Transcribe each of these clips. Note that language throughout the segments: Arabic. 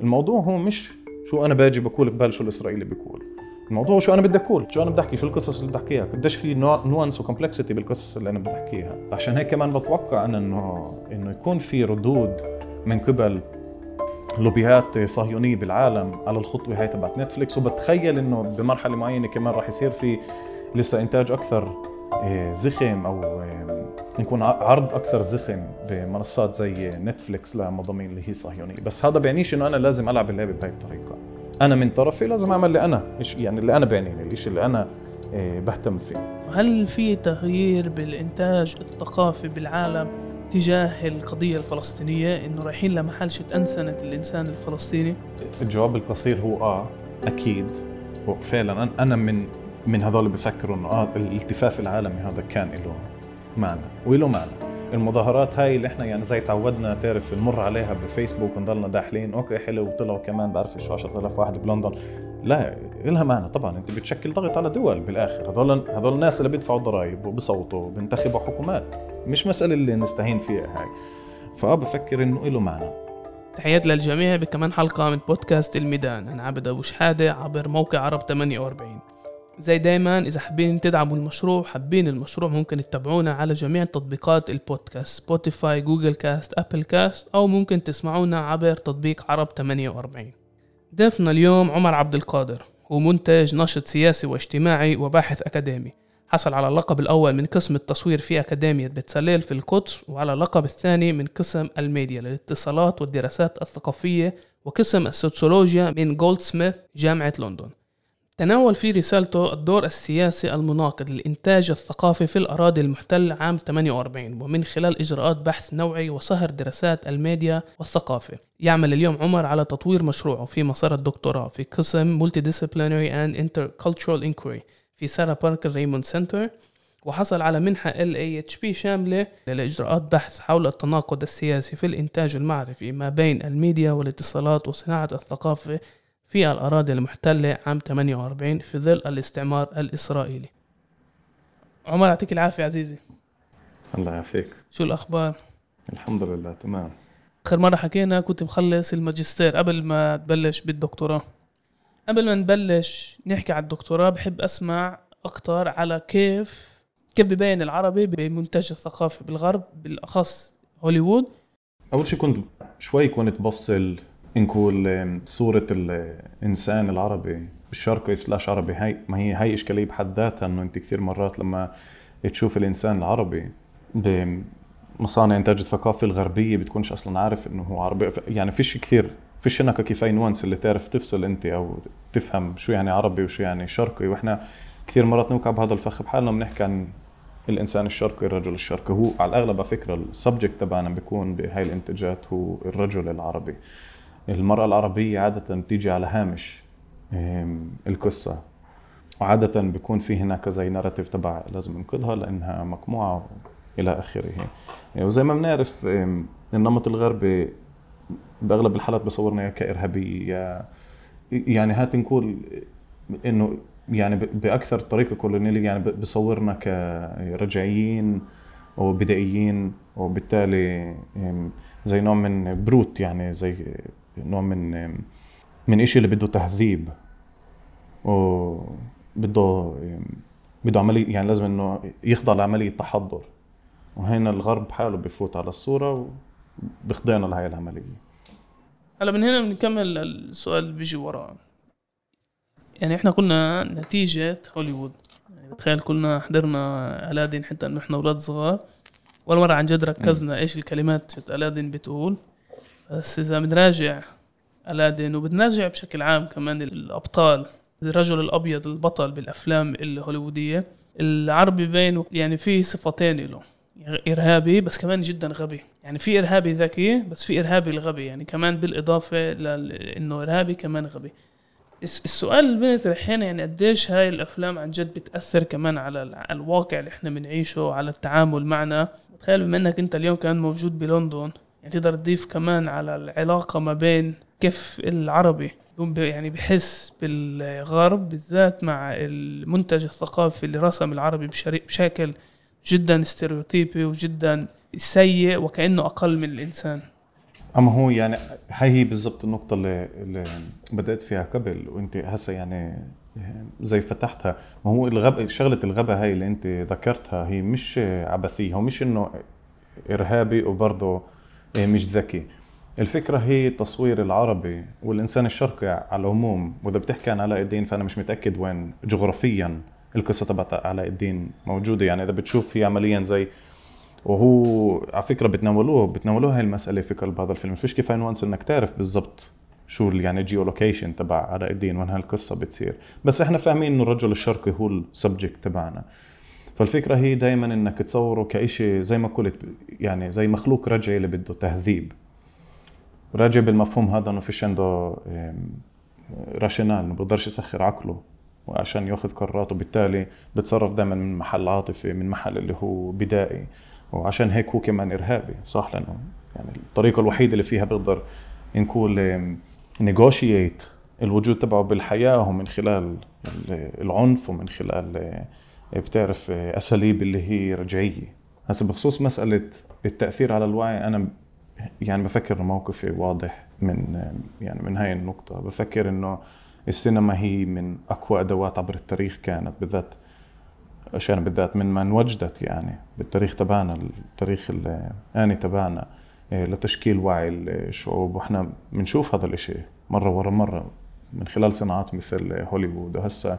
الموضوع هو مش شو أنا باجي بقول قبال شو الإسرائيلي بيقول. الموضوع شو أنا بدي أقول شو أنا بدي أحكي شو القصص اللي بدي أحكيها. قديش في nuance و complexity بالقصص اللي أنا بدي أحكيها. عشان هيك كمان بتوقع أنا انه إنه يكون في ردود من قبل لوبيات صهيونية بالعالم على الخطوة هاي تبعت نتفليكس وبتخيل إنه بمرحلة معينة كمان راح يصير في لسه إنتاج أكثر آه، زخم أو نكون عرض أكثر زخم بمنصات زي نتفليكس لمضامين اللي هي صهيونية. بس هذا بيعنيش إنه أنا لازم ألعب اللعبة بهي الطريقة. أنا من طرفي لازم أعمل اللي أنا مش يعني اللي أنا بعنيني الشيء اللي أنا آه، بهتم فيه. هل في تغيير بالإنتاج الثقافي بالعالم تجاه القضية الفلسطينية؟ إنه رايحين لمحل شت أنسنة الإنسان الفلسطيني؟ الجواب القصير هو آه أكيد. وفعلا أنا من من هذول بفكروا إنه آه الالتفاف العالمي هذا كان له معنى وله معنى. المظاهرات هاي اللي إحنا يعني زي تعودنا تعرف نمر عليها بفيسبوك ونضلنا داحلين أوكي حلو وطلعوا كمان بعرف شو 10000 واحد بلندن. لا لها معنى طبعا أنت بتشكل ضغط على دول بالآخر. هذول هذول الناس اللي بيدفعوا ضرائب وبصوتوا وبينتخبوا حكومات مش مسألة اللي نستهين فيها هاي. فأه بفكر إنه له معنى. تحيات للجميع بكمان حلقة من بودكاست الميدان. أنا عبد أبو شحادة عبر موقع عرب 48 زي دايما إذا حابين تدعموا المشروع حابين المشروع ممكن تتابعونا على جميع تطبيقات البودكاست سبوتيفاي جوجل كاست أبل كاست أو ممكن تسمعونا عبر تطبيق عرب 48 ضيفنا اليوم عمر عبد القادر هو منتج ناشط سياسي واجتماعي وباحث أكاديمي. حصل على اللقب الأول من قسم التصوير في أكاديمية بتسليل في القدس وعلى اللقب الثاني من قسم الميديا للاتصالات والدراسات الثقافية وقسم السوسيولوجيا من جولد سميث جامعة لندن. تناول في رسالته الدور السياسي المناقض للإنتاج الثقافي في الأراضي المحتلة عام 48 ومن خلال إجراءات بحث نوعي وسهر دراسات الميديا والثقافة. يعمل اليوم عمر على تطوير مشروعه في مسار الدكتوراه في قسم Multidisciplinary and Intercultural Inquiry في سارة باركر ريموند centre وحصل على منحة LAHP شاملة لإجراءات بحث حول التناقض السياسي في الإنتاج المعرفي ما بين الميديا والاتصالات وصناعة الثقافة في الأراضي المحتلة عام 48 في ظل الاستعمار الإسرائيلي. عمر يعطيك العافية عزيزي. الله يعافيك. شو الأخبار؟ الحمد لله تمام. آخر مرة حكينا كنت مخلص الماجستير قبل ما تبلش بالدكتوراه. قبل ما نبلش نحكي على الدكتوراه بحب أسمع أكتر على كيف كيف ببين العربي بمنتج الثقافي بالغرب بالأخص هوليوود. أول شيء كنت شوي كنت بفصل نقول صورة الإنسان العربي الشرقي سلاش عربي هاي ما هي هاي إشكالية بحد ذاتها إنه أنت كثير مرات لما تشوف الإنسان العربي بمصانع إنتاج الثقافة الغربية بتكونش أصلا عارف إنه هو عربي. يعني فيش كثير فيش هناك كيف نوانس اللي تعرف تفصل أنت أو تفهم شو يعني عربي وشو يعني شرقي. وإحنا كثير مرات نوقع بهذا الفخ بحالنا بنحكي عن الإنسان الشرقي الرجل الشرقي. هو على الأغلب على فكرة ال subject تبعنا بيكون بهاي الإنتاجات هو الرجل العربي. المرأة العربية عادة بتيجي على هامش القصة. وعادة بيكون في هناك زي narrative تبع لازم ننقذها لأنها مقموعة إلى آخره. وزي ما بنعرف النمط الغربي بأغلب الحالات بصورنا كإرهابية يعني هات نقول إنه يعني بأكثر طريقة كولونيلية يعني بصورنا كرجعيين وبدائيين. وبالتالي زي نوع من بروت يعني زي نوع من من إشي اللي بده تهذيب وبده بده عملية يعني لازم إنه يخضع لعملية تحضر. وهنا الغرب حاله بفوت على الصورة وبيخضعنا لهي العملية. هلا من هنا بنكمل السؤال اللي بيجي وراه يعني إحنا قلنا نتيجة هوليوود. يعني تخيل كلنا حضرنا ألادين حتى انه إحنا أولاد صغار. ولا مرة عن جد ركزنا إيش الكلمات ألادين بتقول. بس اذا بنراجع الادين وبنراجع بشكل عام كمان الأبطال. الرجل الأبيض البطل بالأفلام الهوليوودية العربي بين يعني في صفتين له إرهابي بس كمان جدا غبي. يعني في إرهابي ذكي بس في إرهابي الغبي يعني كمان بالإضافة لأنه إرهابي كمان غبي. السؤال اللي بنطرح هنا يعني قديش هاي الأفلام عن جد بتأثر كمان على الواقع اللي إحنا بنعيشه على التعامل معنا؟ تخيل بما إنك أنت اليوم كان موجود بلندن. يعني تقدر تضيف كمان على العلاقة ما بين كيف العربي يعني بحس بالغرب بالذات مع المنتج الثقافي اللي رسم العربي بشكل جدا استريوتيبي وجدا سيء وكأنه أقل من الإنسان. أما هو يعني هاي هي بالضبط النقطة اللي, اللي بدأت فيها قبل وأنت هسه يعني زي فتحتها. ما هو الغب شغلة الغباء هاي اللي أنت ذكرتها هي مش عبثية هو مش إنه إرهابي وبرضه مش ذكي. الفكرة هي تصوير العربي والإنسان الشرقي على العموم. وإذا بتحكي عن علاء الدين فأنا مش متأكد وين جغرافيا القصة تبعت علاء الدين موجودة. يعني إذا بتشوف هي عمليا زي وهو على فكرة بتناولوه بتناولوه هاي المسألة في قلب هذا الفيلم. فيش كفاية nuance إنك تعرف بالضبط شو يعني geolocation تبع علاء الدين وين هالقصة بتصير. بس إحنا فاهمين إنه الرجل الشرقي هو ال subject تبعنا. فالفكرة هي دائما إنك تصوره كإشي زي ما قلت يعني زي مخلوق رجعي اللي بده تهذيب. راجع بالمفهوم هذا إنه فيش عنده rational انه بيقدرش يسخر عقله. وعشان يأخذ قرارات وبالتالي بتصرف دائما من محل عاطفي من محل اللي هو بدائي. وعشان هيك هو كمان إرهابي صح؟ لأنه يعني الطريقة الوحيدة اللي فيها بيقدر نقول negotiate الوجود تبعه بالحياة هو من خلال العنف ومن خلال بتعرف أساليب اللي هي رجعية. هسه بخصوص مسألة التأثير على الوعي أنا يعني بفكر موقفي واضح من يعني من هاي النقطة. بفكر إنه السينما هي من أقوى أدوات عبر التاريخ كانت بالذات عشان بالذات من ما انوجدت يعني بالتاريخ تبعنا التاريخ الآني تبعنا إيه، لتشكيل وعي الشعوب. وإحنا بنشوف هذا الإشي مرة ورا مرة من خلال صناعات مثل هوليوود. وهسا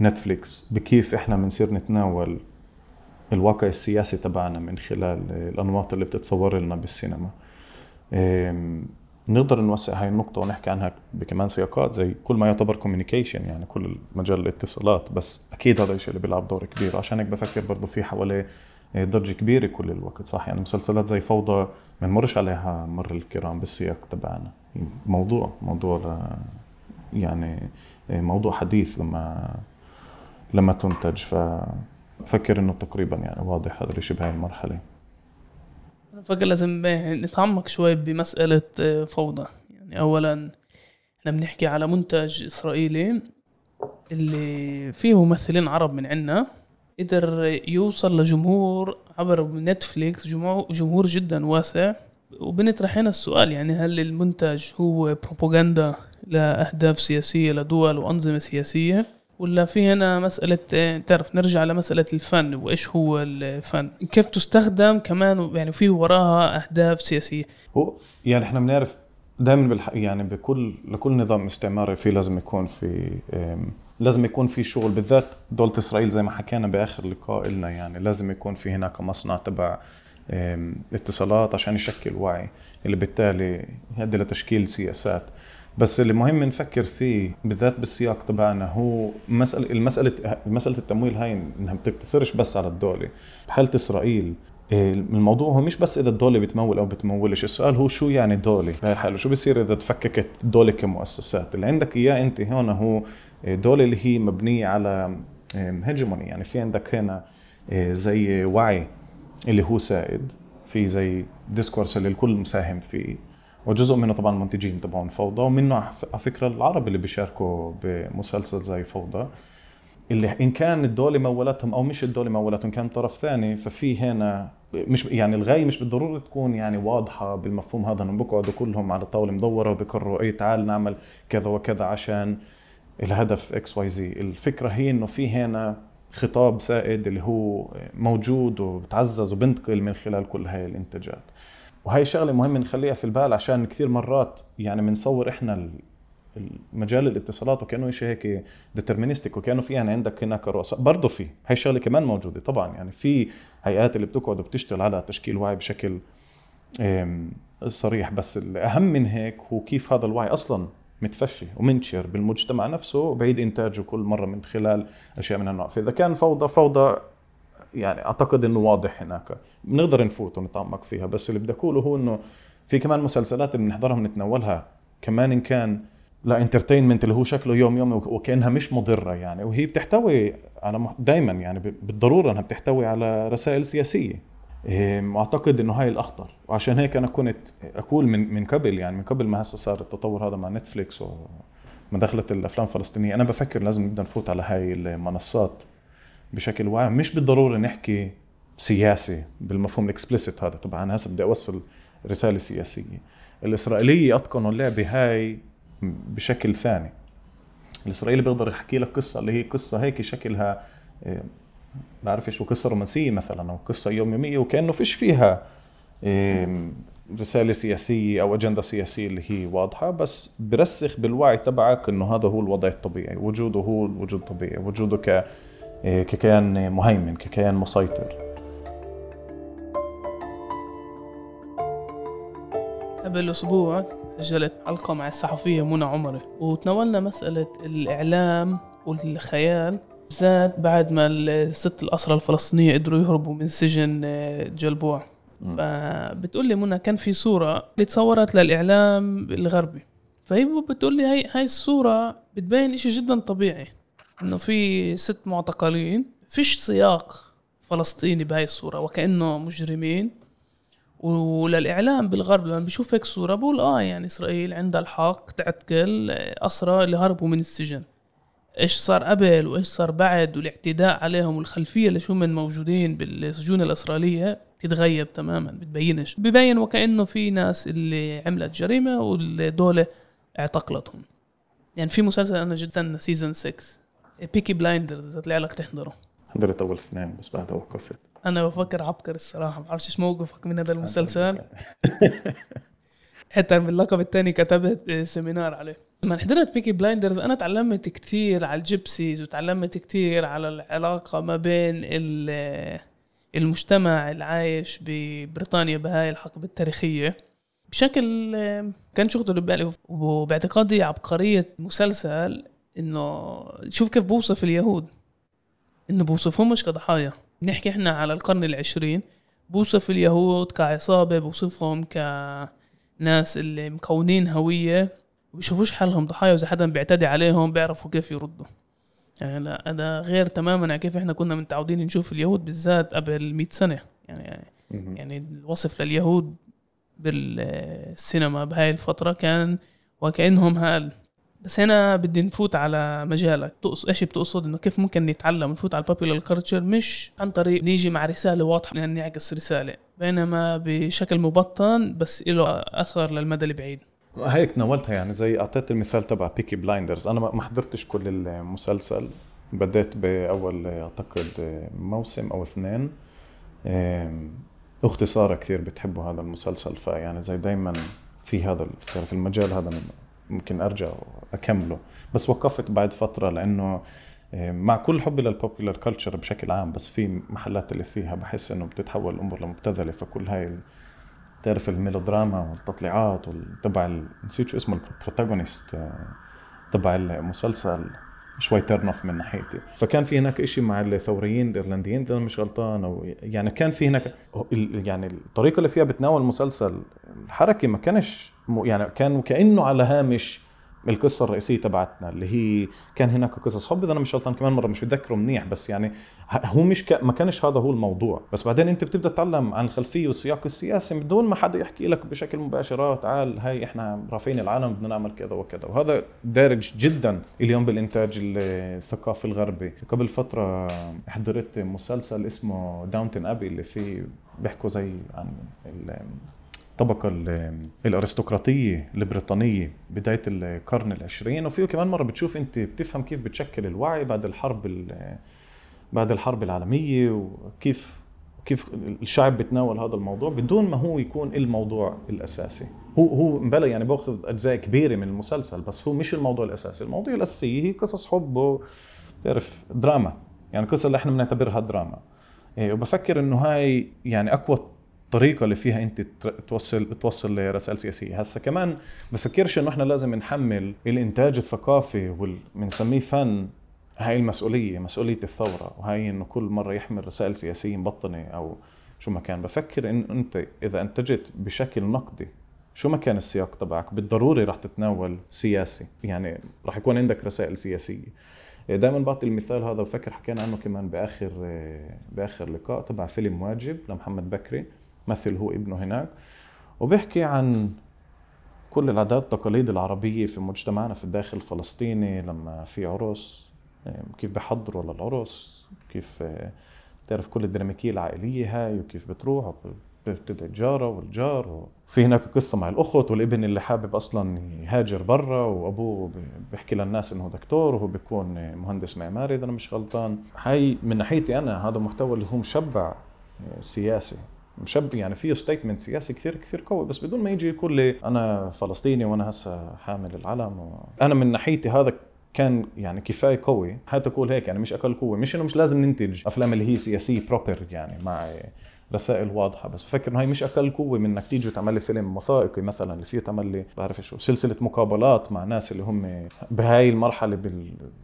نتفليكس بكيف إحنا بنصير نتناول الواقع السياسي تبعنا من خلال الأنماط اللي بتتصور لنا بالسينما. نقدر نوسع هاي النقطة ونحكي عنها بكمان سياقات زي كل ما يعتبر كوميونيكيشن يعني كل مجال الاتصالات بس أكيد هذا الشيء اللي بيلعب دور كبير. عشان هيك بفكر برضه في حواليه ضجة كبيرة كل الوقت. صح يعني مسلسلات زي فوضى ما نمرش عليها مر الكرام بالسياق تبعنا. موضوع موضوع ل يعني موضوع حديث لما لما تنتج ف بفكر إنه تقريبا يعني واضح هذا الشيء بهاي المرحلة. بفكر لازم نتعمق شوي بمسألة آه، فوضى. يعني اولا إحنا بنحكي على منتج إسرائيلي اللي فيه ممثلين عرب من عنا قدر يوصل لجمهور عبر نتفليكس جمهور جدا واسع. وبنطرح هنا السؤال يعني هل المنتج هو بروباغندا لأهداف سياسية لدول وأنظمة سياسية؟ ولا في هنا مسألة تعرف نرجع لمسألة الفن وإيش هو الفن كيف تستخدم كمان يعني في وراها أهداف سياسية هو يعني إحنا بنعرف دائما. يعني بكل لكل نظام استعماري في لازم يكون في لازم يكون في شغل بالذات دولة إسرائيل زي ما حكينا بآخر لقاء لنا يعني لازم يكون في هناك مصنع تبع اتصالات عشان يشكل وعي اللي بالتالي يؤدي لتشكيل سياسات بس اللي مهم نفكر فيه بالذات بالسياق تبعنا هو مسألة المسألة مسألة التمويل هاي إنها بتقتصرش بس على الدولة. بحالة إسرائيل إيه، الموضوع هو مش بس إذا الدولة بتمول أو بتمولش السؤال هو شو يعني دولة؟ بهي الحالة شو بصير إذا تفككت الدولة كمؤسسات؟ اللي عندك إياه أنت هون هو دولة اللي هي مبنية على هيجموني يعني في عندك هنا إيه، زي وعي اللي هو سائد في زي discourse اللي الكل مساهم فيه. وجزء منه طبعا المنتجين تبعون فوضى ومنه على فكرة العرب اللي بيشاركوا بمسلسل زي فوضى اللي إن كان الدولة مولتهم أو مش الدولة مولتهم كان طرف ثاني ففي هنا مش يعني الغايه مش بالضرورة تكون يعني واضحة بالمفهوم هذا إنهم بيقعدوا كلهم على طاولة مدورة وبيقرروا أي تعال نعمل كذا وكذا عشان الهدف X Y Z. الفكرة هي إنه في هنا خطاب سائد اللي هو موجود وبتعزز وبنتقل من خلال كل هاي الإنتاجات. وهي شغلة مهمة نخليها في البال عشان كثير مرات يعني بنصور إحنا مجال الاتصالات وكأنه شيء هيك ديترمينستيك وكأنه في يعني عندك هناك رؤساء. برضه في هي شغلة كمان موجودة طبعا. يعني في هيئات اللي بتقعد وبتشتغل على تشكيل وعي بشكل صريح. بس الأهم من هيك هو كيف هذا الوعي أصلا متفشي ومنتشر بالمجتمع نفسه بعيد إنتاجه كل مرة من خلال أشياء من هالنوع. فإذا كان فوضى فوضى يعني أعتقد إنه واضح هناك. بنقدر نفوت ونتعمق فيها بس اللي بدي أقوله هو إنه في كمان مسلسلات اللي بنحضرها ونتناولها. كمان إن كان لا entertainment اللي هو شكله يوم يوم وكأنها مش مضرة يعني وهي بتحتوي على دائما يعني بالضرورة إنها بتحتوي على رسائل سياسية. أعتقد إنه هاي الأخطر. وعشان هيك أنا كنت أقول من من قبل يعني من قبل ما هسه صار التطور هذا مع نتفليكس دخلت الأفلام الفلسطينية أنا بفكر لازم نبدا نفوت على هاي المنصات. بشكل واعي. مش بالضرورة نحكي سياسي بالمفهوم الاكسبلسيت هذا. طبعا هسه بدي أوصل رسالة سياسية. الإسرائيلية اتقنوا اللعبة هاي بشكل ثاني. الإسرائيلي بيقدر يحكي لك قصة اللي هي قصة هيك شكلها آه، بعرف شو قصة رومانسية مثلا أو قصة يومية وكأنه فيش فيها رسالة سياسية أو أجندة سياسية اللي هي واضحة. بس برسخ بالوعي تبعك إنه هذا هو الوضع الطبيعي. وجوده هو الوجود الطبيعي. وجوده ككيان مهيمن ككيان مسيطر. قبل أسبوع سجلت حلقة مع الصحفية منى عمري وتناولنا مسألة الإعلام والخيال. بالذات بعد ما الست الأسرى الفلسطينية قدروا يهربوا من سجن آه، جلبوع. فبتقول لي منى كان في صورة اللي تصورت للإعلام الغربي. فهي بتقول لي هاي هاي الصورة بتبين إشي جدا طبيعي. إنه في ست معتقلين فيش سياق فلسطيني بهاي الصورة وكأنه مجرمين. وللإعلام بالغرب لما بيشوف هيك صورة بقول آه يعني إسرائيل عندها الحق تعتقل أسرى اللي هربوا من السجن. إيش صار قبل وإيش صار بعد والاعتداء عليهم والخلفية لشو من موجودين بالسجون الإسرائيلية تتغيب تماما بتبينش. ببين وكأنه في ناس اللي عملت جريمة والدولة اعتقلتهم. يعني في مسلسل أنا جدا season 6 Peaky Blinders إذا لك تحضره. حضرت اول اثنين بس بعدها وقفت. أنا بفكر عبقر الصراحة. ما بعرفش إيش موقفك من هذا المسلسل. حتى باللقب الثاني كتبت seminar عليه. لما حضرت Peaky Blinders أنا تعلمت كتير على ال gypsies وتعلمت كتير على العلاقة ما بين المجتمع العايش ببريطانيا بهاي الحقبة التاريخية. بشكل كان شغله ببالي وباعتقادي عبقرية مسلسل إنه شوف كيف بوصف اليهود. إنه بوصفهمش كضحايا. نحكي إحنا على القرن العشرين بوصف اليهود كعصابة بوصفهم كناس اللي مكونين هوية وبيشوفوش حالهم ضحايا. وإذا حدا بيعتدي عليهم بيعرفوا كيف يردوا. يعني لا هذا غير تماما عن كيف إحنا كنا متعودين نشوف اليهود بالذات قبل 100 سنة. يعني يعني الوصف لليهود بالسينما بهاي الفترة كان وكأنهم هال. بس هنا بدي نفوت على مجالك. إيش بتقصد؟ إنه كيف ممكن نتعلم نفوت على ال popular culture مش عن طريق نيجي مع رسالة واضحة بدنا نعكس رسالة بينما بشكل مبطن بس له أثر للمدى البعيد. هيك ناولتها يعني زي أعطيت المثال تبع Peaky Blinders أنا ما حضرتش كل المسلسل. بديت بأول أعتقد موسم أو اثنين. أختي ساره كثير بتحبوا هذا المسلسل فيعني زي دائما في هذا في المجال هذا ممكن أرجع أكمله. بس وقفت بعد فترة لأنه آه، مع كل حبي لل popular culture بشكل عام بس في محلات اللي فيها بحس إنه بتتحول الأمور لمبتذلة. فكل هاي تعرف الميلودراما والتطليعات تبع نسيت شو اسمه ال protagonist آه، تبع المسلسل. شوي turn off من ناحيتي. فكان في هناك شيء مع الثوريين الإيرلنديين إذا مش غلطان أو يعني كان في هناك يعني الطريقة اللي فيها بتناول المسلسل الحركه ما كانش يعني كان كأنه على هامش القصة الرئيسية تبعتنا اللي هي كان هناك قصص. حب إذا أنا مش غلطان كمان مرة مش بتذكره منيح بس يعني هو مش ك... ما كانش هذا هو الموضوع. بس بعدين أنت بتبدأ تتعلم عن الخلفية والسياق السياسي بدون ما حدا يحكي لك بشكل مباشر تعال هاي إحنا رافعين العالم بدنا نعمل كذا وكذا. وهذا دارج جدا اليوم بالإنتاج الثقافي الغربي. قبل فترة حضرت مسلسل اسمه داونتن ابي اللي فيه بيحكوا زي عن الطبقة الأرستقراطية البريطانية بداية القرن العشرين. وفيه كمان مرة بتشوف أنت بتفهم كيف بتشكل الوعي بعد الحرب بعد الحرب العالمية وكيف كيف الشعب بتناول هذا الموضوع بدون ما هو يكون الموضوع الأساسي. هو هو مبلا يعني بأخذ أجزاء كبيرة من المسلسل بس هو مش الموضوع الأساسي. الموضوع الأساسي هي قصص حب تعرف دراما. يعني القصة اللي إحنا بنعتبرها دراما. إيه، وبفكر إنه هاي يعني أقوى الطريقة اللي فيها أنت توصل توصل لرسائل سياسية، هسا كمان بفكرش إنه إحنا لازم نحمل الإنتاج الثقافي وبنسميه فن. هاي المسؤولية مسؤولية الثورة وهي إنه كل مرة يحمل رسائل سياسية مبطنة أو شو ما كان. بفكر إن أنت إذا أنتجت بشكل نقدي شو ما كان السياق تبعك؟ بالضروري رح تتناول سياسي. يعني رح يكون عندك رسائل سياسية. دائما بعطي المثال هذا وفكر حكينا عنه كمان بآخر بآخر لقاء تبع فيلم واجب لمحمد بكري. مثل هو ابنه هناك وبيحكي عن كل العادات والتقاليد العربية في مجتمعنا في الداخل الفلسطيني لما في عرس كيف بحضروا للعرس كيف تعرف كل الديناميكية العائلية هاي وكيف بتروح بتبدأ الجاره والجار في هناك قصة مع الأخت والابن اللي حابب أصلا يهاجر برا وأبوه بيحكي للناس إنه دكتور وهو بيكون مهندس معماري إذا أنا مش غلطان. هاي من ناحيتي أنا هذا محتوى اللي هو مشبع سياسي. مشبع يعني فيه statement سياسي كثير كثير قوي بس بدون ما يجي يقول لي أنا فلسطيني وأنا هسه حامل العلم و... أنا من ناحيتي هذا كان يعني كفاية قوي. حتى أقول هيك يعني مش أقل قوة مش إنه مش لازم ننتج أفلام اللي هي سياسية proper يعني مع رسائل واضحة بس بفكر إنه هي مش أقل قوة من إنك تيجي وتعمل لي فيلم وثائقي مثلا اللي فيه تعمل لي بعرف شو سلسلة مقابلات مع ناس اللي هم بهاي المرحلة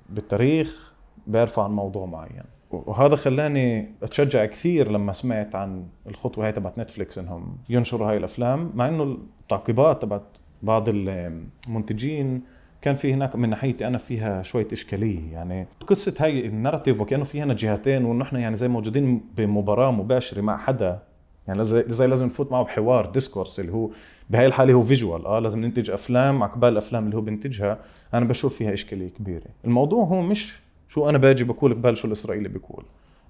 بالتاريخ بيعرفوا عن موضوع معين. وهذا خلاني أتشجع كثير لما سمعت عن الخطوة هاي تبعت نتفليكس إنهم ينشروا هاي الأفلام مع إنه التعقيبات تبعت بعض المنتجين كان في هناك من ناحيتي أنا فيها شوية إشكالية. يعني قصة هاي ال narrative وكأنه في هنا جهتين وانه إحنا يعني زي موجودين بمباراة مباشرة مع حدا. يعني زي, زي لازم نفوت معه بحوار discourse اللي هو بهاي الحالة هو visual آه لازم ننتج أفلام قبال الأفلام اللي هو بينتجها. أنا بشوف فيها إشكالية كبيرة. الموضوع هو مش شو أنا باجي بقول قبال شو الإسرائيلي بيقول.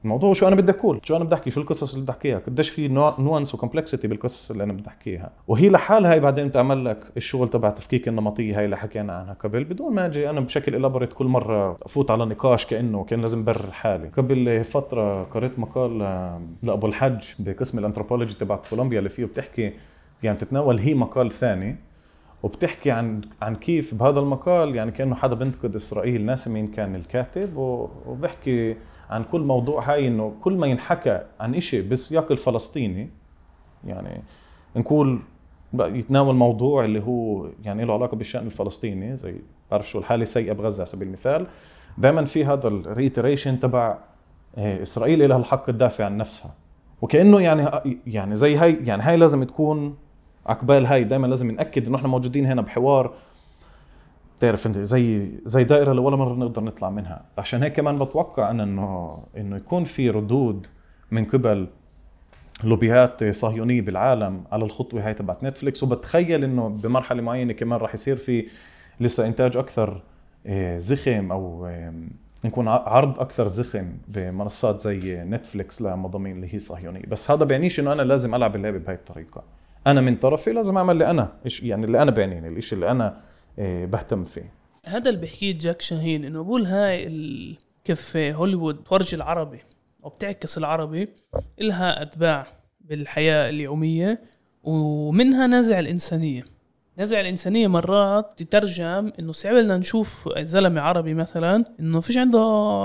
الموضوع شو أنا بدي أقول شو أنا بدي أحكي شو القصص اللي بدي أحكيها. قديش في nuance و complexity بالقصص اللي أنا بدي أحكيها. وهي لحالها هي بعدين بتعمل لك الشغل تبع تفكيك النمطية هاي اللي حكينا عنها قبل. بدون ما أجي أنا بشكل ال overt كل مرة أفوت على نقاش كأنه كأن لازم أبرر حالي. قبل فترة قريت مقال لأبو الحج بقسم الانثروبولوجي تبع كولومبيا اللي فيه بتحكي يعني بتتناول هي مقال ثاني. وبتحكي عن عن كيف بهذا المقال يعني كأنه حدا بينتقد إسرائيل ناسي مين كان الكاتب وبحكي عن كل موضوع هاي إنه كل ما ينحكى عن إشي بالسياق الفلسطيني يعني نقول يتناول موضوع اللي هو يعني له علاقة بالشأن الفلسطيني زي بعرف شو الحالة السيئه بغزة على سبيل المثال. دائما في هذا الريتريشن تبع إيه، إسرائيل لها الحق تدافع عن نفسها. وكأنه يعني يعني زي هاي يعني هاي لازم تكون عقبال هاي دائما لازم نأكد إنه إحنا موجودين هنا بحوار. بتعرف أنت زي زي دائرة اللي ولا مرة نقدر نطلع منها. عشان هيك كمان بتوقع أنا إنه إنه يكون في ردود من قبل لوبيات صهيونية بالعالم على الخطوة هاي تبعت نتفليكس. وبتخيل إنه بمرحلة معينة كمان راح يصير في لسه إنتاج أكثر آه، زخم أو نكون عرض أكثر زخم بمنصات زي نتفليكس لمضامين اللي هي صهيونية. بس هذا بيعنيش إنه أنا لازم ألعب اللعبة بهي الطريقة. أنا من طرفي لازم أعمل اللي أنا يعني اللي أنا بعنيني الشيء اللي أنا آه، بهتم فيه. هذا اللي بيحكيه جاك شاهين إنه بقول هاي. كيف هوليوود فرج العربي أو بتعكس العربي إلها أتباع بالحياة اليومية ومنها نزع الإنسانية. نزع الإنسانية مرات تترجم إنه صعب لنا نشوف زلمة عربي مثلا إنه فيش عنده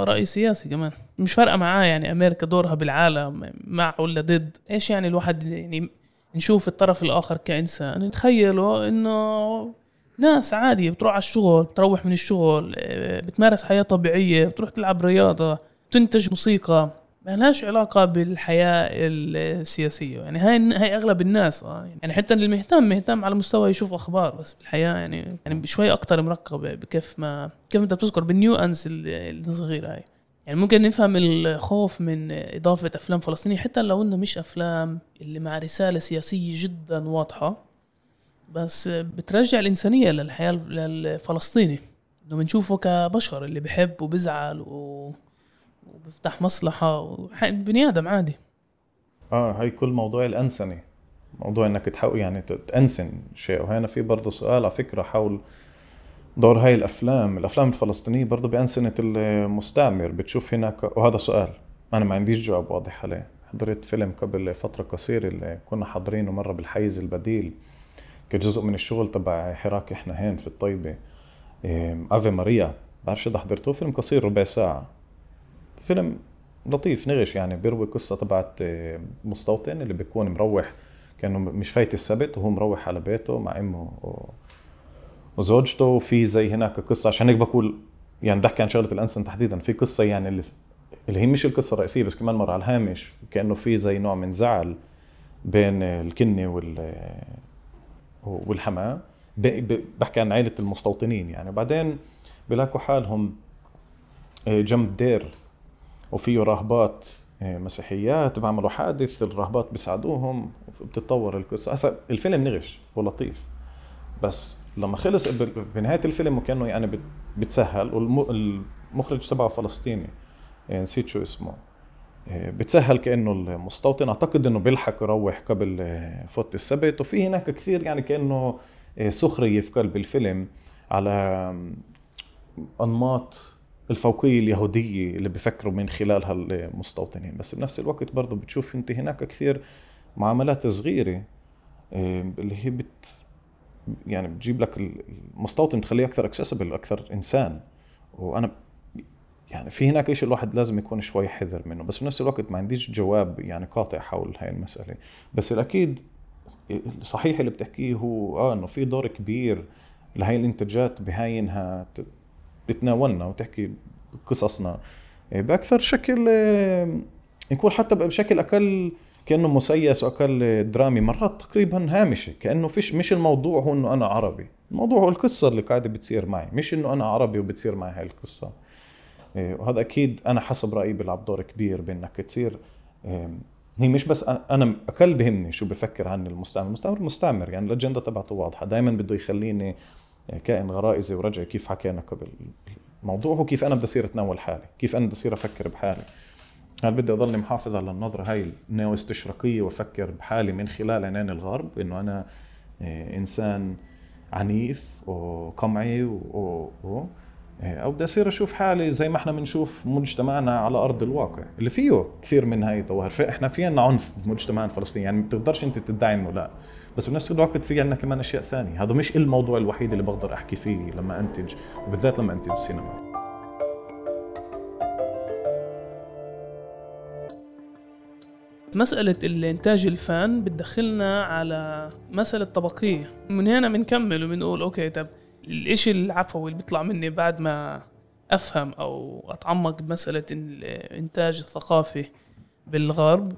رأي سياسي كمان. مش فارقة معاه يعني أمريكا دورها بالعالم مع ولا ضد. إيش يعني الواحد يعني نشوف الطرف الآخر كإنسان نتخيله إنه ناس عادي بتروح على الشغل بتروح من الشغل آه، بتمارس حياة طبيعية بتروح تلعب رياضة بتنتج موسيقى. ما لهاش علاقة بالحياة السياسية. يعني هاي هاي أغلب الناس آه يعني حتى اللي مهتم على مستوى يشوف أخبار بس بالحياة يعني يعني شوي أكتر مرقب بكيف ما كيف أنت بتذكر بالنيوأنس الصغيرة هاي. يعني ممكن نفهم الخوف من إضافة أفلام فلسطينية حتى لو إنه مش أفلام اللي مع رسالة سياسية جدا واضحة بس بترجع الإنسانية للحياة الفلسطيني إنه بنشوفه كبشر اللي بحب وبزعل و... وبفتح مصلحة بني آدم عادي. آه هاي كل موضوع الأنسنة. موضوع إنك تحاول يعني تأنسن شيء. وهنا في برضه سؤال على فكرة حول دور هاي الأفلام. الأفلام الفلسطينية برضه بأنسنة المستعمر. بتشوف هناك وهذا سؤال. أنا ما عنديش جواب واضح عليه. حضرت فيلم قبل فترة قصيرة اللي كنا حاضرينه مرة بالحيز البديل. كجزء من الشغل تبع حراك إحنا هين في الطيبة. أفي ماريا. بعرفش اذا حضرتوه فيلم قصير ربع ساعة. فيلم لطيف نغش يعني. بيروي قصة تبعت مستوطن اللي بيكون مروح. كأنه مش فايت السبت وهو مروح على بيته مع إمه وزوجته وفي زي هناك قصة عشان هيك بقول يعني بحكي عن شغلة الانسن تحديدا. في قصة يعني اللي اللي هي مش القصة الرئيسية بس كمان مر على الهامش كأنه في زي نوع من زعل بين الكني وال والحماة. بحكي عن عائله المستوطنين يعني. وبعدين بلاقوا حالهم آه، جنب دير وفيه راهبات آه، مسيحيات بعملوا حادث الراهبات بيساعدوهم وبتتطور القصة. هسا الفيلم نغش ولطيف بس لما خلص بنهاية الفيلم وكأنه يعني بتسهل والمخرج تبعه فلسطيني يعني نسيت شو اسمه. آه، بتسهل كأنه المستوطن. أعتقد إنه بيلحق يروح قبل آه، فوت السبت. وفي هناك كثير يعني كأنه سخرية في قلب الفيلم على أنماط الفوقية اليهودية اللي بفكروا من خلالها المستوطنين. بس بنفس الوقت برضه بتشوف أنت هناك كثير معاملات صغيرة اللي هي بت يعني بتجيب لك المستوطن بتخليه أكثر اكسسبل أكثر إنسان. وأنا يعني في هناك شيء الواحد لازم يكون شوي حذر منه. بس بنفس الوقت ما عنديش جواب يعني قاطع حول هاي المسألة. بس الأكيد الصحيح اللي بتحكيه هو آه إنه في دور كبير لهي الإنتاجات بهاي انها تتناولنا وتحكي قصصنا بأكثر شكل نقول حتى بشكل أقل كأنه مسيس وأقل درامي مرات تقريبا هامشة كأنه فيش مش الموضوع هو إنه أنا عربي. الموضوع هو القصة اللي قاعدة بتصير معي مش إنه أنا عربي وبتصير معي هاي القصة. إيه، وهذا أكيد أنا حسب رأيي بيلعب دور كبير بإنك تصير هي مش بس أنا أقل بهمني شو بفكر عن المستعمر. المستعمر مستعمر يعني الأجندة تبعته واضحة. دائما بده يخليني كائن غرائزي ورجعي كيف حكينا قبل. الموضوع هو كيف أنا بدي أصير أتناول حالي كيف أنا بدي أصير أفكر بحالي. هل بدي اضلني محافظ على النظرة هاي النيو استشراقيه وأفكر بحالي من خلال عينين الغرب إنه أنا إيه، إنسان عنيف وقمعي و... إيه، أو بدي أصير أشوف حالي زي ما إحنا بنشوف مجتمعنا على أرض الواقع اللي فيه كثير من هاي الظواهر. إحنا في عنا عنف بمجتمعنا الفلسطيني يعني ما بتقدرش أنت تدعي إنه لا. بس بنفس الوقت في عنا كمان أشياء ثانية. هذا مش الموضوع الوحيد اللي بقدر أحكي فيه لما أنتج وبالذات لما أنتج سينما مسألة الإنتاج الفن بتدخلنا على مسألة طبقية. من هنا بنكمل وبنقول أوكي طب الإشي العفوي اللي بيطلع مني بعد ما أفهم أو أتعمق بمسألة الإنتاج الثقافي بالغرب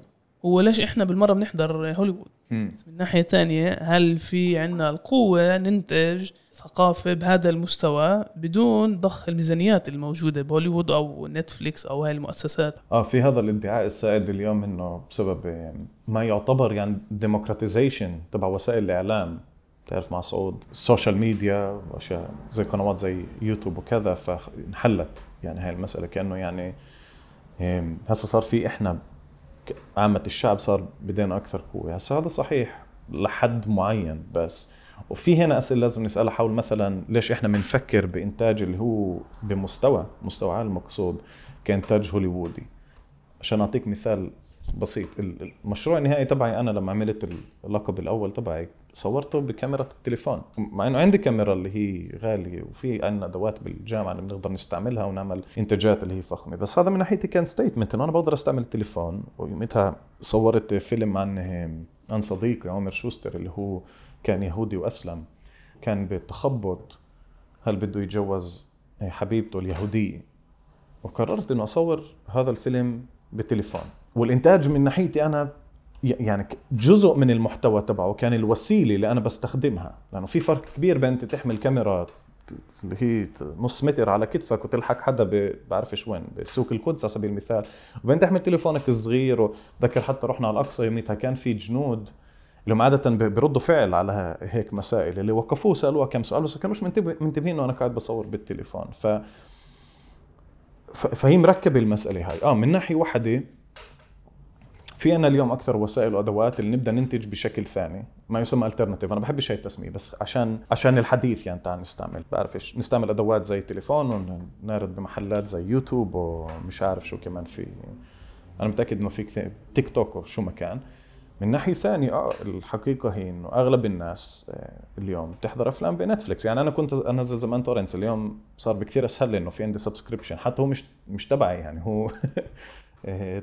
هو ليش إحنا بالمرة بنحضر هوليوود؟ بس من ناحية تانية هل في عنا القوة ننتج ثقافة بهذا المستوى بدون ضخ الميزانيات الموجودة بهوليوود أو نتفليكس أو هاي المؤسسات؟ آه في هذا الادعاء السائد اليوم إنه بسبب ما يعتبر يعني democratization تبع وسائل الإعلام. تعرف مع صعود ال social media وأشياء زي قنوات زي يوتيوب وكذا فانحلت يعني هاي المسألة كأنه يعني هسه صار في إحنا عامة الشعب صار بدينا أكثر قوة. هسه هذا صحيح لحد معين بس وفي هنا أسئلة لازم نسألها حول مثلا ليش إحنا بنفكر بإنتاج اللي هو بمستوى مستوى عالي المقصود كإنتاج هوليوودي. عشان أعطيك مثال بسيط. المشروع النهائي تبعي أنا لما عملت اللقب الأول تبعي صورته بكاميرا التليفون. مع إنه عندي كاميرا اللي هي غالية وفي عندنا أدوات بالجامعة اللي بنقدر نستعملها ونعمل إنتاجات اللي هي فخمة. بس هذا من ناحيتي كان ستيتمنت إنه أنا بقدر أستعمل التليفون. ويومتها صورت فيلم عن عن صديقي عمر شوستر اللي هو كان يهودي وأسلم كان بالتخبط هل بده يتجوز حبيبته اليهودية. وقررت إنه أصور هذا الفيلم بالتليفون والإنتاج من ناحيتي أنا يعني جزء من المحتوى تبعه كان الوسيلة اللي أنا بستخدمها. لأنه في فرق كبير بين أنت تحمل كاميرا اللي هي نص متر على كتفك وتلحق حدا بعرفش وين بسوق القدس على سبيل المثال. وبين تحمل تليفونك الصغير وذكر حتى رحنا على الأقصى يوميتها كان في جنود اللي هم عاده بيردوا فعل على هيك مسائل. اللي وقفوه سألوه كم سؤال بس كانوش منتبهين إنه أنا قاعد بصور بالتليفون. ف فهي مركبة المسألة هاي. آه من ناحية واحدة في عنا اليوم أكثر وسائل وأدوات اللي نبدأ ننتج بشكل ثاني ما يسمى alternative أنا بحبش هاي التسمية بس عشان عشان الحديث يعني تعال نستعمل. بعرف إيش نستعمل أدوات زي التليفون ونعرض بمحلات زي يوتيوب ومش عارف شو كمان في. أنا متأكد إنه في تيك توك وشو ما كان. من ناحية ثانية آه الحقيقة هي إنه أغلب الناس آه، اليوم تحضر أفلام بنتفليكس. يعني أنا كنت أنزل زمان torrents اليوم صار بكثير أسهل لي إنه في عندي subscription حتى هو مش مش تبعي يعني هو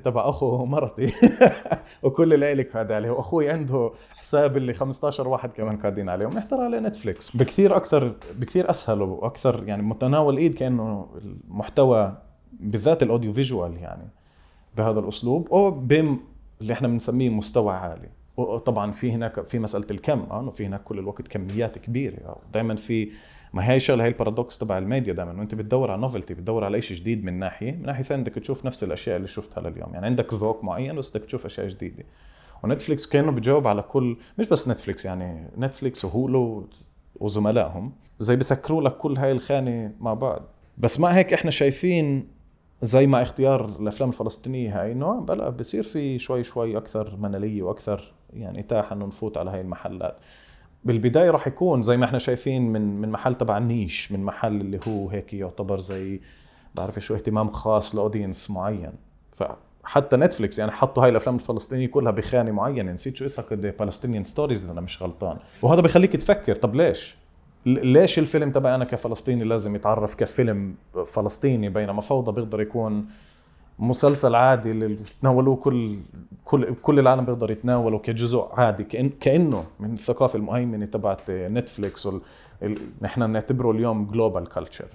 تبع أخو مرتي. وكل العيله قاعد عليه. وأخوي عنده حساب اللي 15 واحد كمان قاعدين عليه ونحضر عليه نتفليكس بكثير أكثر بكثير أسهل وأكثر يعني متناول إيد كأنه المحتوى بالذات ال audio visual يعني بهذا الأسلوب. أو بم اللي إحنا بنسميه مستوى عالي. وطبعا في هناك في مسألة الكم. آه إنه في هناك كل الوقت كميات كبيرة. دائما في ما هي الشغله هي ال paradox تبع الميديا دائما. وأنت بتدور على novelty بتدور على شيء جديد من ناحية من ناحية ثانية بدك تشوف نفس الأشياء اللي شفتها لليوم. يعني عندك ذوق معين بس بدك تشوف أشياء جديدة. ونتفليكس كأنه بجاوب على كل مش بس نتفليكس يعني نتفليكس وهولو وزملائهم زي بسكروا لك كل هاي الخانة مع بعض. بس مع هيك إحنا شايفين زي ما اختيار الأفلام الفلسطينية هاي انه بلا بصير في شوي شوي أكثر مناليه وأكثر يعني إتاحة إنه نفوت على هاي المحلات. بالبداية راح يكون زي ما إحنا شايفين من من محل تبع ال niche من محل اللي هو هيك يعتبر زي بعرف شو اهتمام خاص ل audience معين. فحتى نتفليكس يعني حطوا هاي الأفلام الفلسطينية كلها بخانة معينة. نسيت شو اسمها كده Palestinian Stories إذا أنا مش غلطان. وهذا بخليك تفكر طب ليش؟ ليش الفيلم تبعي أنا كفلسطيني لازم يتعرف كفيلم فلسطيني؟ بينما فوضى بيقدر يكون مسلسل عادي اللي تناولوه كل كل كل العالم بيقدر يتناوله كجزء عادي كأن كإنه من الثقافة المهيمنة تبعت نتفليكس وال... نحن نعتبره اليوم global culture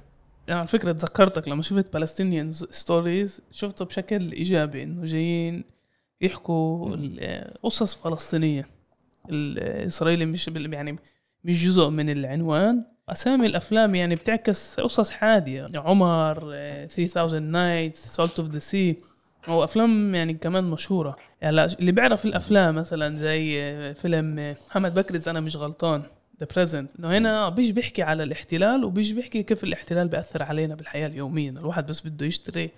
يعني على فكرة تذكرتك لما شفت Palestinian Stories شفته بشكل إيجابي إنه جايين يحكوا قصص فلسطينية. الاسرائيلي مش يعني مش جزء من العنوان أسامي الأفلام يعني بتعكس قصص حادية. عمر 3000 Nights Salt of the Sea أو أفلام يعني كمان مشهورة. يعني اللي بيعرف الأفلام مثلا زي آه، فيلم آه، محمد بكري إذا أنا مش غلطان The Present إنه هنا بيجي بيحكي على الاحتلال وبيجي بيحكي كيف الاحتلال بيأثر علينا بالحياة اليومية. الواحد بس بده يشتري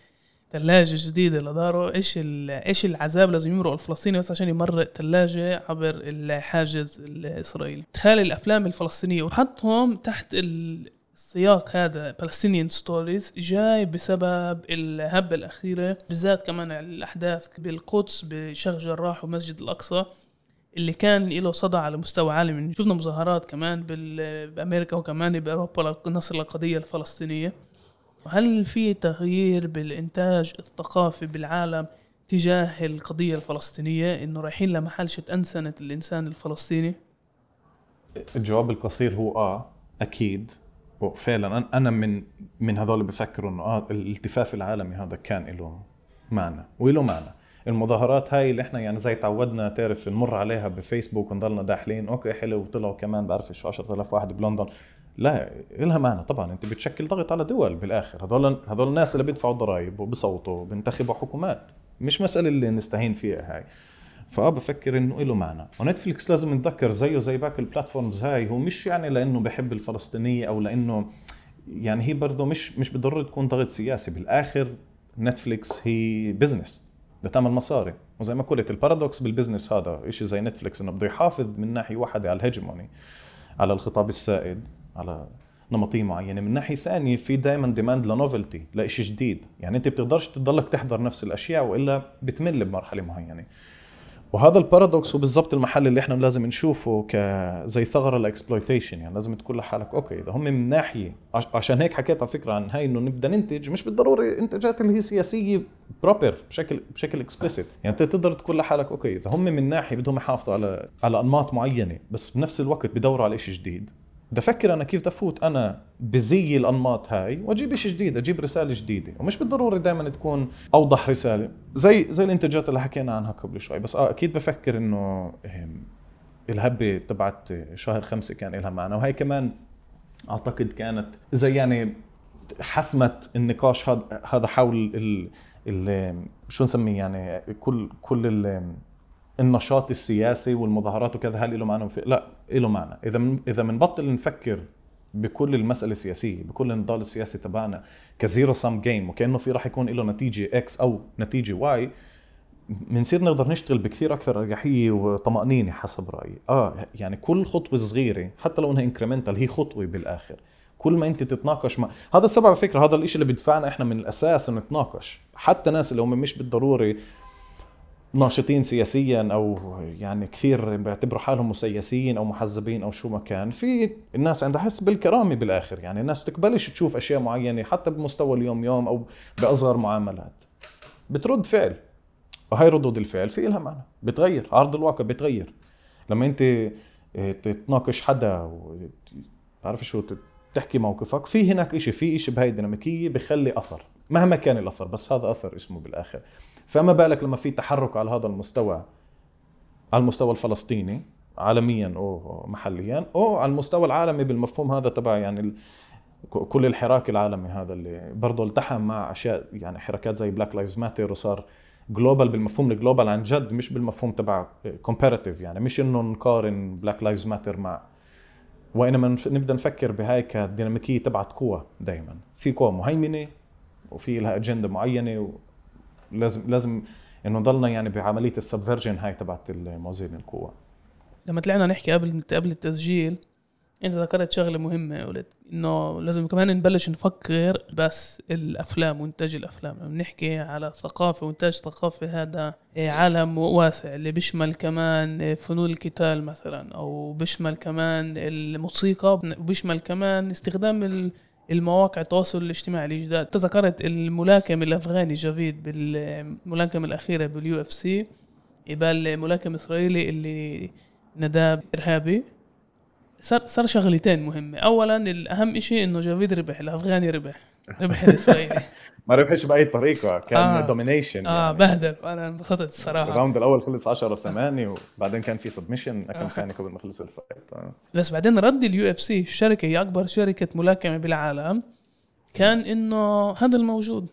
ثلاجة جديدة لداره. إيش إيش العذاب لازم يمرق الفلسطيني بس عشان يمرق ثلاجة عبر الحاجز الإسرائيلي؟ تخيل الأفلام الفلسطينية وحطهم تحت السياق هذا. Palestinian ستوريز جاي بسبب الهبة الأخيرة بالذات كمان الأحداث بالقدس بشيخ جراح ومسجد الأقصى اللي كان له صدى على مستوى عالمي. شفنا مظاهرات كمان بأمريكا وكمان بأوروبا لنصر القضية الفلسطينية. هل في تغيير بالإنتاج الثقافي بالعالم تجاه القضية الفلسطينية إنه رايحين لمحل أنسنة الإنسان الفلسطيني؟ الجواب القصير هو آه أكيد. وفعلا أنا من من هذول اللي بفكروا إنه آه الالتفاف العالمي هذا كان له معنى وله معنى. المظاهرات هاي اللي إحنا يعني زي تعودنا تعرف نمر عليها بفيسبوك ونضلنا داحلين. okay حلو وطلعوا كمان بعرف شو 10000 واحد بلندن. لا لها معنى طبعا. أنت بتشكل ضغط على دول بالآخر. هذول هذول الناس اللي بيدفعوا ضرائب وبصوتوا بينتخبوا حكومات. مش مسألة اللي نستهين فيها هاي. فاه بفكر إنه له معنى. ونتفليكس لازم نتذكر زيه زي باقي ال platforms هاي. هو مش يعني لأنه بحب الفلسطينية أو لأنه يعني هي برضه مش مش بضر تكون ضغط سياسي. بالآخر نتفليكس هي business بدها تعمل مصاري. وزي ما قلت ال paradox بال business هذا شيء زي نتفليكس. إنه بده يحافظ من ناحية واحدة على ال hegemony على الخطاب السائد. على نمطيه معينة. من ناحية ثانية في دائما demand ل novelty لشيء جديد. يعني أنت بتقدرش تضلك تحضر نفس الأشياء وإلا بتمل بمرحلة معينة. وهذا ال paradox هو بالضبط المحل اللي إحنا لازم نشوفه كزي ثغرة ل exploitation. يعني لازم تقول لحالك okay إذا هم من ناحية عشان هيك حكيت على فكرة عن هاي إنه نبدأ ننتج مش بالضروري إنتاجات اللي هي سياسية proper بشكل بشكل explicit يعني أنت تقدر تقول لحالك okay إذا هم من ناحية بدهم يحافظوا على على أنماط معينة بس بنفس الوقت بدوروا على شيء جديد. بدي أفكر أنا كيف بدي أفوت أنا بزي الأنماط هاي وأجيب شيء جديد أجيب رسالة جديدة. ومش بالضروري دائما تكون أوضح رسالة. زي زي الإنتاجات اللي حكينا عنها قبل شوي. بس آه أكيد بفكر إنه الهبة تبعت شهر خمسة كان لها معنى. وهي كمان أعتقد كانت زي يعني حسمت النقاش هذا حول ال ال شو نسميه يعني كل كل النشاط السياسي والمظاهرات وكذا هل له معنى. لا له معنى إذا. إذا بنبطل نفكر بكل المسألة السياسية بكل النضال السياسي تبعنا ك zero sum game وكأنه في راح يكون له نتيجة X أو نتيجة Y بنصير نقدر نشتغل بكثير أكثر اريحيه وطمأنينة حسب رأيي آه يعني كل خطوة صغيرة حتى لو إنها incremental هي خطوة بالآخر كل ما أنت تتناقش مع هذا السبب فكرة هذا الشيء اللي بدفعنا إحنا من الأساس نتناقش حتى ناس اللي هم مش بالضروري ناشطين سياسيا أو يعني كثير بيعتبروا حالهم مسيسين أو محزبين أو شو ما كان في الناس عندها حس بالكرامة بالآخر. يعني الناس بتقبلش تشوف أشياء معينة حتى بمستوى اليوم يوم أو بأصغر معاملات. بترد فعل وهي ردود الفعل في لها معنى. بتغير عرض الواقع بتغير. لما أنت آه، تتناقش حدا بعرف شو تحكي موقفك في هناك إشي في إشي بهاي الديناميكية بخلي أثر مهما كان الأثر بس هذا أثر اسمه بالآخر. فما بالك لما في تحرك على هذا المستوى؟ على المستوى الفلسطيني عالميا أو محليا أو على المستوى العالمي بالمفهوم هذا تبع يعني كل الحراك العالمي هذا اللي برضه التحم مع أشياء يعني حركات زي Black Lives Matter وصار global بالمفهوم ال global عن جد مش بالمفهوم تبع comparative يعني مش إنه نقارن Black Lives Matter مع وإنما نبدأ نفكر بهاي كديناميكية تبعت قوى دائما في قوى مهيمنة وفي لها اجنده معينة ولازم لازم إنه نضلنا يعني بعملية السبفرجن هاي تبعت الموازين القوى لما طلعنا نحكي قبل قبل التسجيل أنت ذكرت شغلة مهمة قلت إنه لازم كمان نبلش نفكر بس الأفلام وإنتاج الأفلام. لما نحكي على الثقافة وإنتاج ثقافة هذا عالم واسع اللي بيشمل كمان فنون القتال مثلا أو بيشمل كمان الموسيقى وبيشمل كمان استخدام المواقع التواصل الاجتماعي الجداد تذكرت الملاكم الأفغاني جافيد بالملاكمه الأخيرة بال UFC قبال ملاكم إسرائيلي اللي ناداه إرهابي. صار صار شغلتين مهمة. اولا الأهم شيء إنه جافيد ربح الأفغاني ربح ربح الإسرائيلي. ما ربحش بأي طريقة كان آه. domination آه يعني. بهدل. أنا انبسطت الصراحة. ال round الأول خلص 10 8 وبعدين كان في submission كم ثانية قبل ما خلص ال fight آه. بس بعدين رد ال UFC الشركة هي أكبر شركة ملاكمة بالعالم كان إنه هذا الموجود.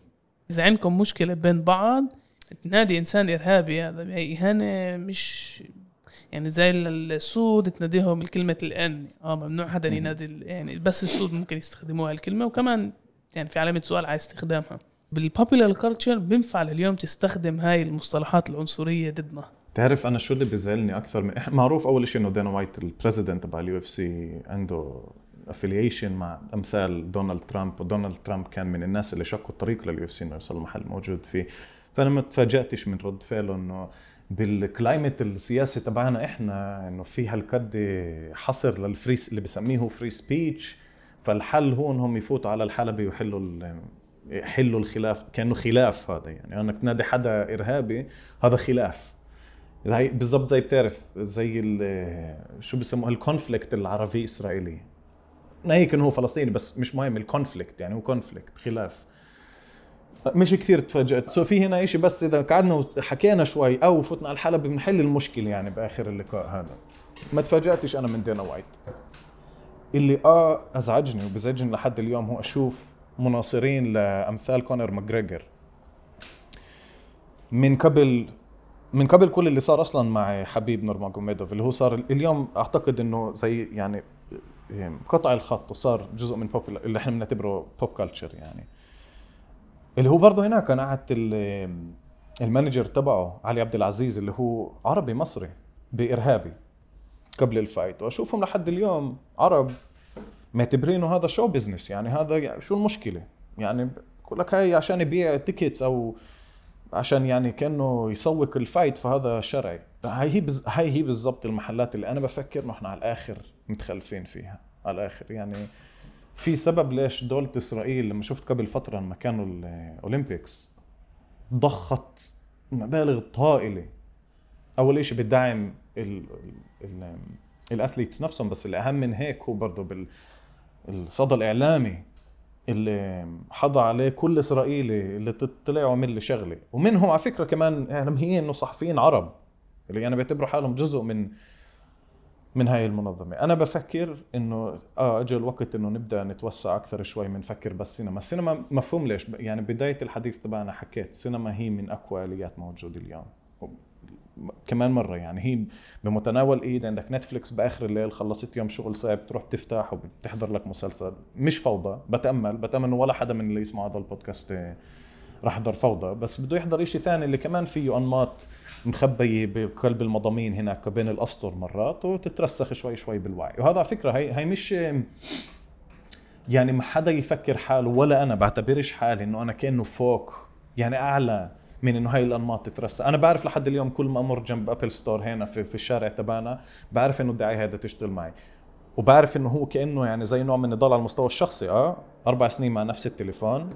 إذا عندكم مشكلة بين بعض تنادي إنسان إرهابي هذا هي إهانة مش يعني زي السود تناديهم الكلمة ال N آه ممنوع حدا ينادي يعني بس السود ممكن يستخدموها الكلمة وكمان يعني في علامة سؤال على استخدامها بال popular culture بينفع اليوم تستخدم هاي المصطلحات العنصرية ضدنا؟ تعرف أنا شو اللي بيزعلني أكثر؟ من معروف أول شيء إنه دانا وايت ال president تبع ال UFC عنده affiliation مع أمثال دونالد ترامب ودونالد ترامب كان من الناس اللي شقوا الطريق لل UFC إنه يوصل المحل موجود فيه. فأنا ما تفاجأتش من رد فعله إنه بال climate السياسي تبعنا إحنا إنه في هالقد حصر لل free اللي بسميه free speech فالحل هو إنهم يفوتوا على الحلبة ويحلوا يحلوا الخلاف كأنه خلاف هذا يعني. انك تنادي حدا إرهابي هذا خلاف. زي بالضبط زي بتعرف زي شو بسموها ال conflict العربي إسرائيلي. هيك إنه هو فلسطيني بس مش مهم ال conflict يعني هو conflict خلاف. مش كثير تفاجأت. so في هنا شيء بس إذا قعدنا وحكينا شوي أو فتنا على الحلبة بنحل المشكلة يعني بآخر اللقاء هذا. ما تفاجأتش أنا من دانا وايت. اللي آه أزعجني وبزعجني لحد اليوم هو أشوف مناصرين لأمثال كونر ماجريجر. من قبل من قبل كل اللي صار أصلا مع حبيب نورماجوميدوف اللي هو صار اليوم أعتقد إنه زي يعني قطع الخط وصار جزء من بوب اللي إحنا بنعتبره pop culture يعني. اللي هو برضه هناك كان قعدت ال manager تبعه علي عبد العزيز اللي هو عربي مصري بإرهابي. قبل ال fight. وأشوفهم لحد اليوم عرب معتبرينه هذا show business يعني هذا شو المشكلة؟ يعني بقول لك هاي عشان يبيع tickets أو عشان يعني كأنه يسوق ال fight فهذا شرعي. هاي هي بز... هاي هي بالضبط المحلات اللي أنا بفكر إنه إحنا على الآخر متخلفين فيها. على الآخر. يعني في سبب ليش دولة إسرائيل لما شفت قبل فترة لما كانوا ال Olympics ضخت مبالغ طائلة. أول شيء ال athletes نفسهم بس الأهم من هيك هو برضه بالصدى الإعلامي اللي حضى عليه كل إسرائيلي اللي طلع وعمل لي شغلة. ومنهم على فكرة كمان يعني هي انه صحفيين عرب اللي أنا بعتبروا حالهم جزء من من هاي المنظمة. أنا بفكر إنه آه أجى الوقت إنه نبدأ نتوسع أكثر شوي من نفكر بس سينما. السينما مفهوم ليش؟ يعني بداية الحديث تبعنا حكيت السينما هي من أقوى آليات موجودة اليوم. كمان مرة يعني هي بمتناول إيد عندك نتفليكس بآخر الليل خلصت يوم شغل صعب تروح تفتح وبتحضر لك مسلسل. مش فوضى بتأمل بتأمل إنه ولا حدا من اللي يسمع هذا البودكاست راح يحضر فوضى. بس بده يحضر شيء ثاني اللي كمان فيه أنماط مخبية بقلب المضامين هناك بين الأسطر مرات وتترسخ شوي شوي بالوعي. وهذا على فكرة هي هي مش يعني ما حدا يفكر حاله ولا أنا بعتبرش حالي إنه أنا كأنه فوق يعني أعلى. من إنه هاي الأنماط تترسخ أنا بعرف لحد اليوم كل ما أمر جنب Apple Store هنا في, في الشارع تبعنا بعرف إنه الدعاية هذا تشتغل معي. وبعرف إنه هو كأنه يعني زي نوع من النضال على المستوى الشخصي. آه أربع سنين مع نفس التليفون.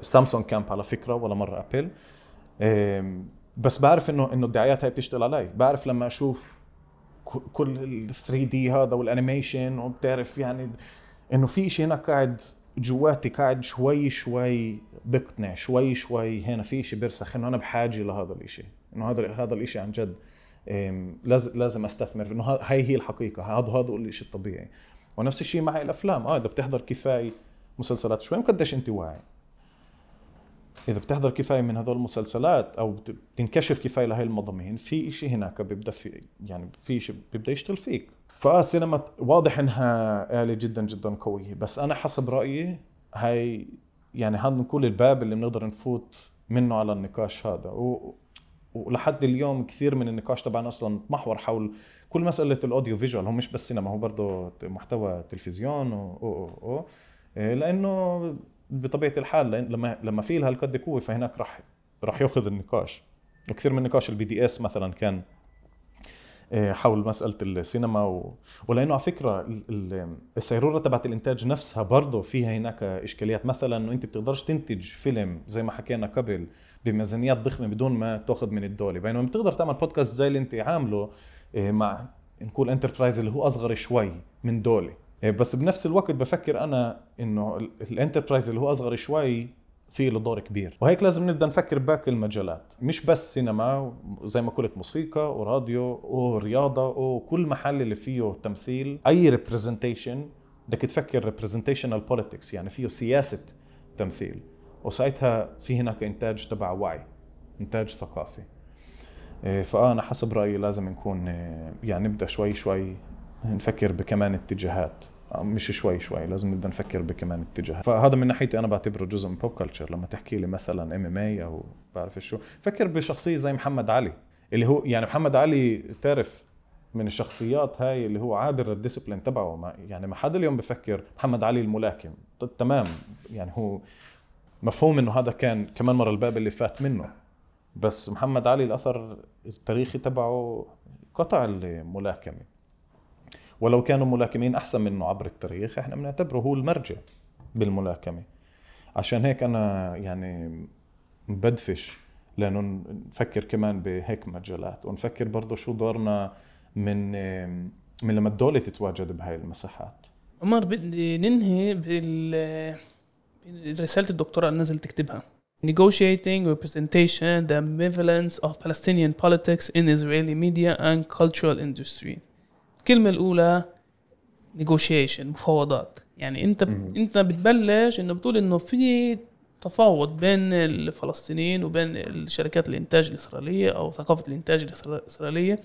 سامسونج كامب على فكرة ولا مرة Apple بس بعرف انه إنه الدعايات هاي بتشتغل علي. بعرف لما أشوف كل ال 3D هذا وال animation وبتعرف يعني إنه في شيء هناك قاعد جواتي قاعد شوي شوي بقتنع شوي شوي هنا في شيء بيرسخ إنه أنا بحاجه لهذا الشيء إنه هذا هذا الشيء عن جد لازم لازم أستثمر إنه هاي هي الحقيقة هذا هذا الشيء الطبيعي. ونفس الشيء مع الأفلام آه إذا بتحضر كفاية مسلسلات شوي قديش أنت واعي. إذا بتحضر كفاية من هذول المسلسلات أو بتنكشف كفاية لهي المضامين في شيء هناك بيبدأ في يعني في شيء بيبدأ يشتغل فيك. فآه السينما واضح إنها آلة جدا جدا قوية بس أنا حسب رأيي هاي يعني هذا نقول الباب اللي بنقدر نفوت منه على النقاش هذا. و... ولحد اليوم كثير من النقاش تبعنا أصلا محور حول كل مسألة الأوديو فيجوال. هو مش بس سينما هو برضه محتوى تلفزيون و... و... و... إيه، لأنه بطبيعة الحال لما لما في لها هالقد قوه فهناك راح راح يأخذ النقاش. وكثير من نقاش ال BDS مثلا كان حول مسألة السينما و... ولأنه على فكرة السيروره تبعت الإنتاج نفسها برضه فيها هناك إشكاليات. مثلا إنه أنت بتقدرش تنتج فيلم زي ما حكينا قبل بميزانيات ضخمة بدون ما تأخذ من الدولة. بينما بتقدر تعمل بودكاست زي اللي أنت عامله إيه، مع نقول enterprise اللي هو أصغر شوي من دولة. إيه، بس بنفس الوقت بفكر أنا إنه ال enterprise اللي هو أصغر شوي في له دور كبير. وهيك لازم نبدأ نفكر باقي المجالات. مش بس سينما زي ما قلت موسيقى وراديو ورياضة وكل محل اللي فيه تمثيل. أي representation بدك تفكر representational politics يعني فيه سياسة تمثيل. وساعتها في هناك إنتاج تبع وعي إنتاج ثقافي. إيه، فأنا حسب رأيي لازم نكون إيه، يعني نبدأ شوي شوي نفكر بكمان اتجاهات. مش شوي شوي لازم نبدا نفكر بكمان اتجاهات فهذا من ناحيتي أنا بعتبره جزء من pop culture لما تحكي لي مثلا MMA أو بعرف شو فكر بشخصية زي محمد علي اللي هو يعني محمد علي تعرف من الشخصيات هاي اللي هو عابر ال discipline تبعه. ما يعني ما حدا اليوم بفكر محمد علي الملاكم. تمام يعني هو مفهوم إنه هذا كان كمان مرة الباب اللي فات منه. بس محمد علي الأثر التاريخي تبعه قطع الملاكمة. ولو كانوا ملاكمين أحسن منه عبر التاريخ إحنا بنعتبره هو المرجع بالملاكمة. عشان هيك أنا يعني بدفش لأنه نفكر كمان بهيك مجالات ونفكر برضه شو دورنا من من لما الدولة تتواجد بهاي المساحات. عمر بدي ننهي بال رسالة الدكتوراه اللي نزل تكتبها. Negotiating representation the ambivalence of Palestinian politics in Israeli media and cultural industry. الكلمة الأولى negotiation مفاوضات. يعني أنت ب... أنت بتبلش إنه بتقول إنه في تفاوض بين الفلسطينيين وبين الشركات الإنتاج الإسرائيلية أو ثقافة الإنتاج الإسرائيلية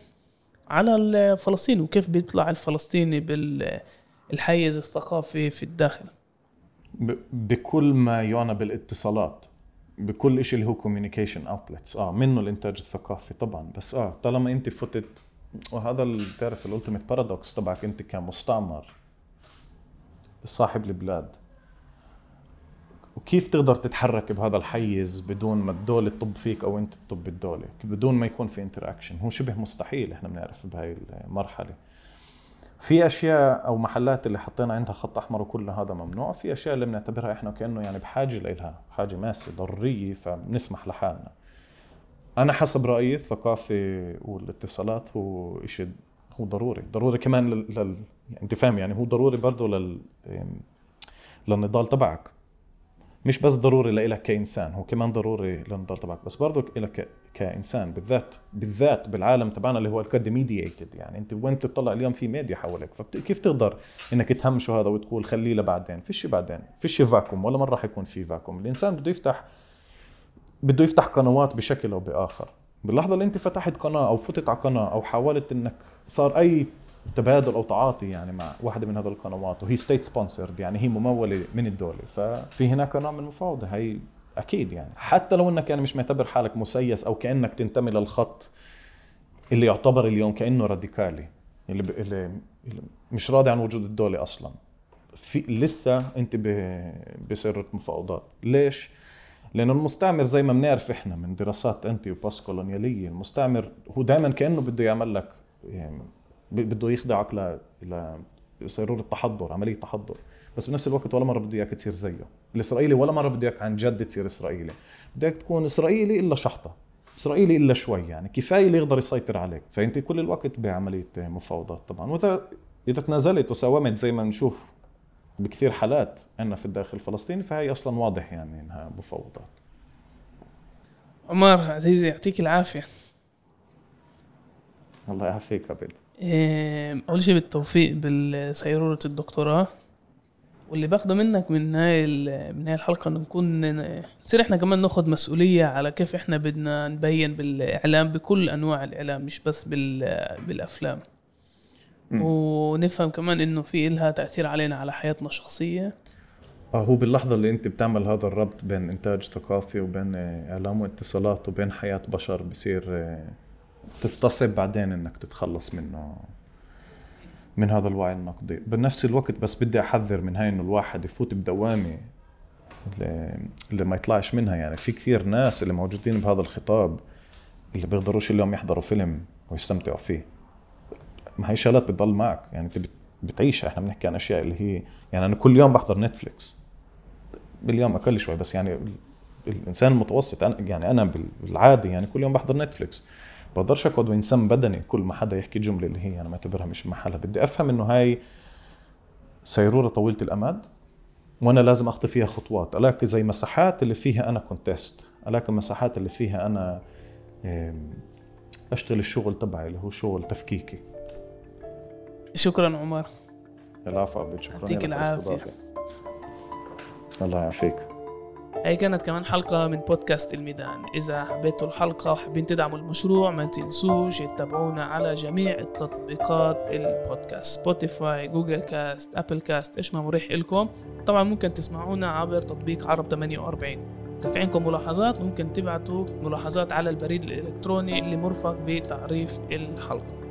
على الفلسطيني وكيف بيطلع الفلسطيني بالحيز الثقافي في الداخل. بكل ما يعنى بالاتصالات بكل شيء اللي هو communication outlets آه منه الإنتاج الثقافي طبعا بس آه طالما أنت فتت وهذا اللي بتعرف ال ultimate paradox تبعك انت كمستعمر صاحب البلاد. وكيف تقدر تتحرك بهذا الحيز بدون ما الدولة تطب فيك أو انت تطب بالدولة بدون ما يكون في interaction هو شبه مستحيل إحنا بنعرف بهاي المرحلة. في أشياء أو محلات اللي حطينا عندها خط أحمر وكل هذا ممنوع. في أشياء اللي بنعتبرها إحنا كأنه يعني بحاجة لها حاجة ماسة ضروريه فبنسمح لحالنا. أنا حسب رأيي الثقافه والاتصالات هو شيء هو ضروري. ضروري كمان لل. يعني أنت فاهم يعني هو ضروري برضه لل للنضال تبعك. مش بس ضروري لإلك كإنسان هو كمان ضروري للنضال تبعك. بس برضه إلك كإنسان بالذات بالذات بالعالم تبعنا اللي هو ال mediated يعني أنت وين تطلع اليوم في ميديا حواليك؟ فكيف تقدر إنك تهمشه هذا وتقول خليه لبعدين؟ فيش بعدين فيش vacuum ولا مرة حيكون في vacuum. الإنسان بده يفتح بده يفتح قنوات بشكل أو بآخر. باللحظة اللي انت فتحت قناة أو فتت على قناة أو حاولت انك صار اي تبادل أو تعاطي يعني مع واحدة من هذه القنوات وهي state sponsored يعني هي ممولة من الدولة ففي هناك نوع من المفاوضة. هي أكيد يعني. حتى لو إنك يعني مش معتبر حالك مسيس أو كأنك تنتمي للخط اللي يعتبر اليوم كأنه راديكالي اللي, ب... اللي مش راضي عن وجود الدولة أصلا. في لسه انت ب... بسره مفاوضات. ليش؟ لأنه المستعمر زي ما بنعرف إحنا من دراسات انتي وبوست كولونياليه المستعمر هو دائما كأنه بده يعمل لك يعني بده يخدعك ل ل سيرور التحضر عملية تحضر. بس بنفس الوقت ولا مرة بده إياك تصير زيه. الإسرائيلي ولا مرة بده إياك عن جد تصير إسرائيلي. بده إياك تكون إسرائيلي إلا شحطة إسرائيلي إلا شوي يعني كفاية اللي يقدر يسيطر عليك. فأنت كل الوقت بعملية مفاوضات طبعا. واذا إذا تنازلت وساومت زي ما نشوف بكثير حالات عندنا في الداخل الفلسطيني فهي أصلا واضح يعني إنها مفاوضات عمر عزيزي يعطيك العافية. الله يعافيك إيه، اول شيء بالتوفيق بسيروره الدكتوراه. واللي باخده منك من هاي من هاي الحلقة إنه نكون نصير إحنا كمان ناخذ مسؤولية على كيف إحنا بدنا نبين بالإعلام بكل أنواع الإعلام مش بس بالأفلام. ونفهم كمان إنه في إلها تأثير علينا على حياتنا الشخصية. آه هو باللحظة اللي أنت بتعمل هذا الربط بين إنتاج ثقافي وبين آه، إعلام واتصالات وبين حياة بشر بصير آه، تستصعب بعدين إنك تتخلص منه من هذا الوعي النقدي. بنفس الوقت بس بدي أحذر من هاي إنه الواحد يفوت بدوامة اللي ما يطلعش منها. يعني في كثير ناس اللي موجودين بهذا الخطاب اللي بيقدروش اليوم يحضروا فيلم ويستمتعوا فيه. ما هي شغلات بتضل معك. يعني انت بتعيشها إحنا بنحكي عن أشياء اللي هي يعني أنا كل يوم بحضر نتفليكس باليوم أقل شوي بس يعني الإنسان المتوسط يعني أنا بالعادي يعني كل يوم بحضر نتفليكس بقدرش أقعد وإنسان بدني كل ما حدا يحكي جملة اللي هي أنا ما أعتبرها مش محلها. بدي أفهم إنه هاي سيرورة طويلة الأمد وأنا لازم أخطي فيها خطوات. ألاقي زي مساحات اللي فيها أنا contest ألاقي مساحات اللي فيها أنا أشتغل الشغل تبعي اللي هو شغل تفكيكي. شكرا عمر. العفو عبد شكرا يعطيك العافية. الله يعافيك. هي كانت كمان حلقة من بودكاست الميدان. إذا حبيتوا الحلقة وحابين تدعموا المشروع ما تنسوش تتابعونا على جميع التطبيقات البودكاست. سبوتيفاي جوجل كاست أبل كاست إيش ما مريح إلكم. طبعا ممكن تسمعونا عبر تطبيق عرب 48 إذا في عندكم ملاحظات ممكن تبعتوا ملاحظات على البريد الإلكتروني اللي مرفق بتعريف الحلقة.